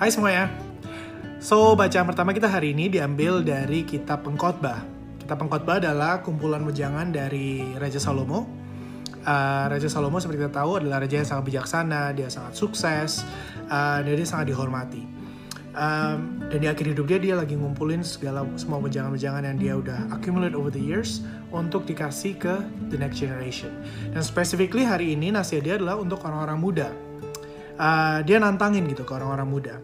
Hai semuanya. So, bacaan pertama kita hari ini diambil dari kitab Pengkhotbah. Kitab Pengkhotbah adalah kumpulan wejangan dari Raja Salomo. Uh, raja Salomo seperti kita tahu adalah raja yang sangat bijaksana, dia sangat sukses, uh, dan dia sangat dihormati. Um, dan di akhir hidup dia dia lagi ngumpulin segala semua wejangan-wejangan yang dia udah accumulate over the years untuk dikasih ke the next generation. Dan specifically hari ini nasihat dia adalah untuk orang-orang muda uh, dia nantangin gitu ke orang-orang muda.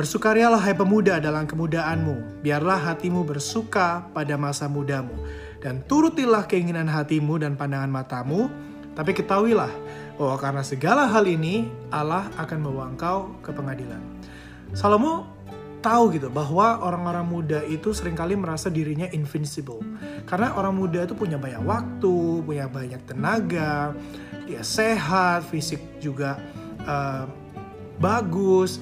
Bersukarialah hai pemuda dalam kemudaanmu, biarlah hatimu bersuka pada masa mudamu, dan turutilah keinginan hatimu dan pandangan matamu, tapi ketahuilah bahwa karena segala hal ini Allah akan membawa engkau ke pengadilan. Salomo tahu gitu bahwa orang-orang muda itu sering kali merasa dirinya invincible. Karena orang muda itu punya banyak waktu, punya banyak tenaga, dia sehat, fisik juga uh, bagus.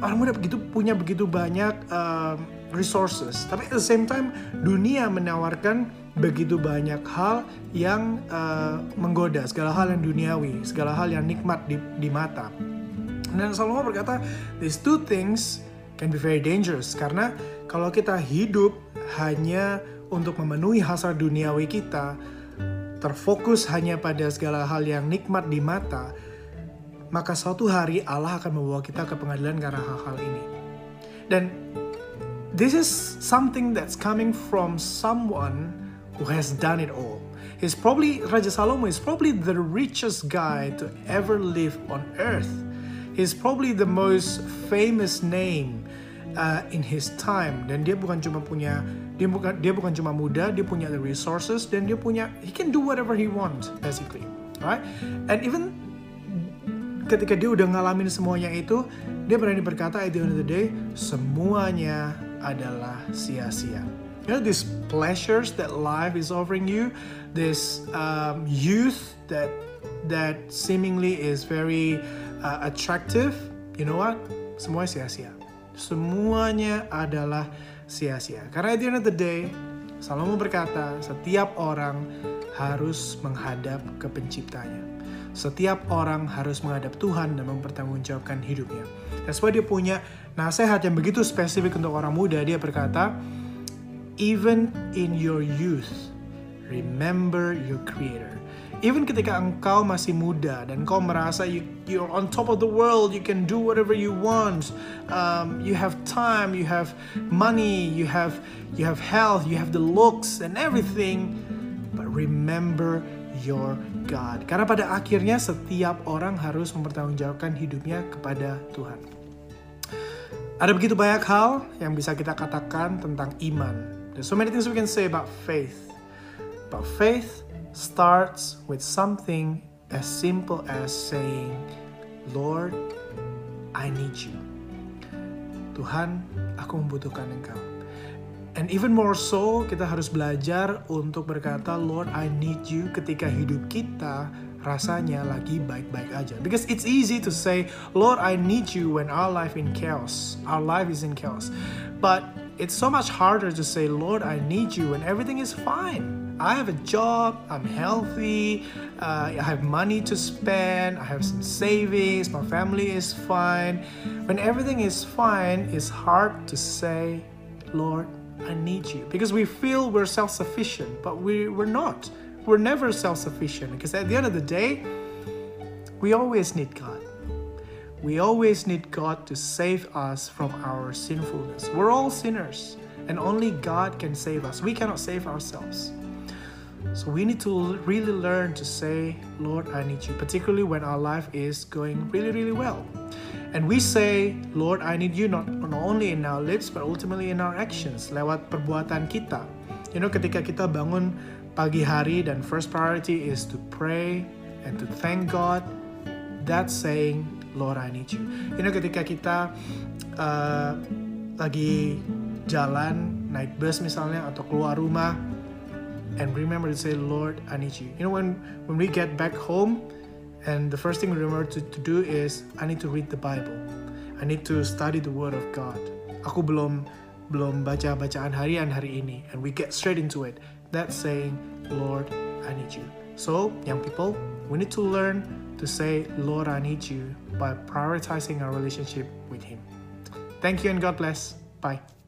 Orang muda begitu punya begitu banyak uh, resources, tapi at the same time dunia menawarkan begitu banyak hal yang uh, menggoda, segala hal yang duniawi, segala hal yang nikmat di, di mata. Dan Salomo berkata, these two things can be very dangerous karena kalau kita hidup hanya untuk memenuhi hasrat duniawi kita, terfokus hanya pada segala hal yang nikmat di mata, maka suatu hari Allah akan membawa kita ke pengadilan karena hal-hal ini. Dan this is something that's coming from someone who has done it all. He's probably Raja Salomo is probably the richest guy to ever live on earth. He's probably the most famous name uh, in his time dan dia bukan cuma punya dia bukan dia bukan cuma muda, dia punya the resources dan dia punya he can do whatever he wants basically, right? And even ketika dia udah ngalamin semuanya itu, dia berani berkata at the end of the day, semuanya adalah sia-sia. You know, these pleasures that life is offering you, this um, youth that that seemingly is very uh, attractive, you know what? Semuanya sia-sia. Semuanya adalah sia-sia. Karena at the end of the day, Salomo berkata, setiap orang harus menghadap ke penciptanya. Setiap orang harus menghadap Tuhan dan mempertanggungjawabkan hidupnya. That's why dia punya nasihat yang begitu spesifik untuk orang muda. Dia berkata, Even in your youth, remember your Creator. Even ketika engkau masih muda dan kau merasa you, you're on top of the world, you can do whatever you want, um, you have time, you have money, you have you have health, you have the looks and everything, but remember your God. Karena pada akhirnya setiap orang harus mempertanggungjawabkan hidupnya kepada Tuhan. Ada begitu banyak hal yang bisa kita katakan tentang iman. There's so many things we can say about faith. But faith starts with something as simple as saying, Lord, I need you. Tuhan, aku membutuhkan Engkau. And even more so, kita harus belajar untuk berkata, Lord, I need you ketika hidup kita rasanya lagi baik-baik aja. Because it's easy to say, Lord, I need you when our life in chaos. Our life is in chaos. But it's so much harder to say, Lord, I need you when everything is fine. I have a job, I'm healthy, uh, I have money to spend, I have some savings, my family is fine. When everything is fine, it's hard to say, Lord, I need you. Because we feel we're self sufficient, but we, we're not. We're never self sufficient because at the end of the day, we always need God. We always need God to save us from our sinfulness. We're all sinners, and only God can save us. We cannot save ourselves. So we need to really learn to say, Lord, I need you, particularly when our life is going really, really well. And we say, Lord, I need you not, only in our lips, but ultimately in our actions, lewat perbuatan kita. You know, ketika kita bangun pagi hari dan first priority is to pray and to thank God, that's saying, Lord, I need you. You know, ketika kita uh, lagi jalan, naik bus misalnya, atau keluar rumah, and remember to say, Lord, I need you. You know, when, when we get back home, and the first thing we remember to, to do is, I need to read the Bible. I need to study the Word of God. Aku belum belum baca bacaan harian hari ini, and we get straight into it. That's saying, Lord, I need you. So, young people, we need to learn to say, Lord, I need you by prioritizing our relationship with Him. Thank you and God bless. Bye.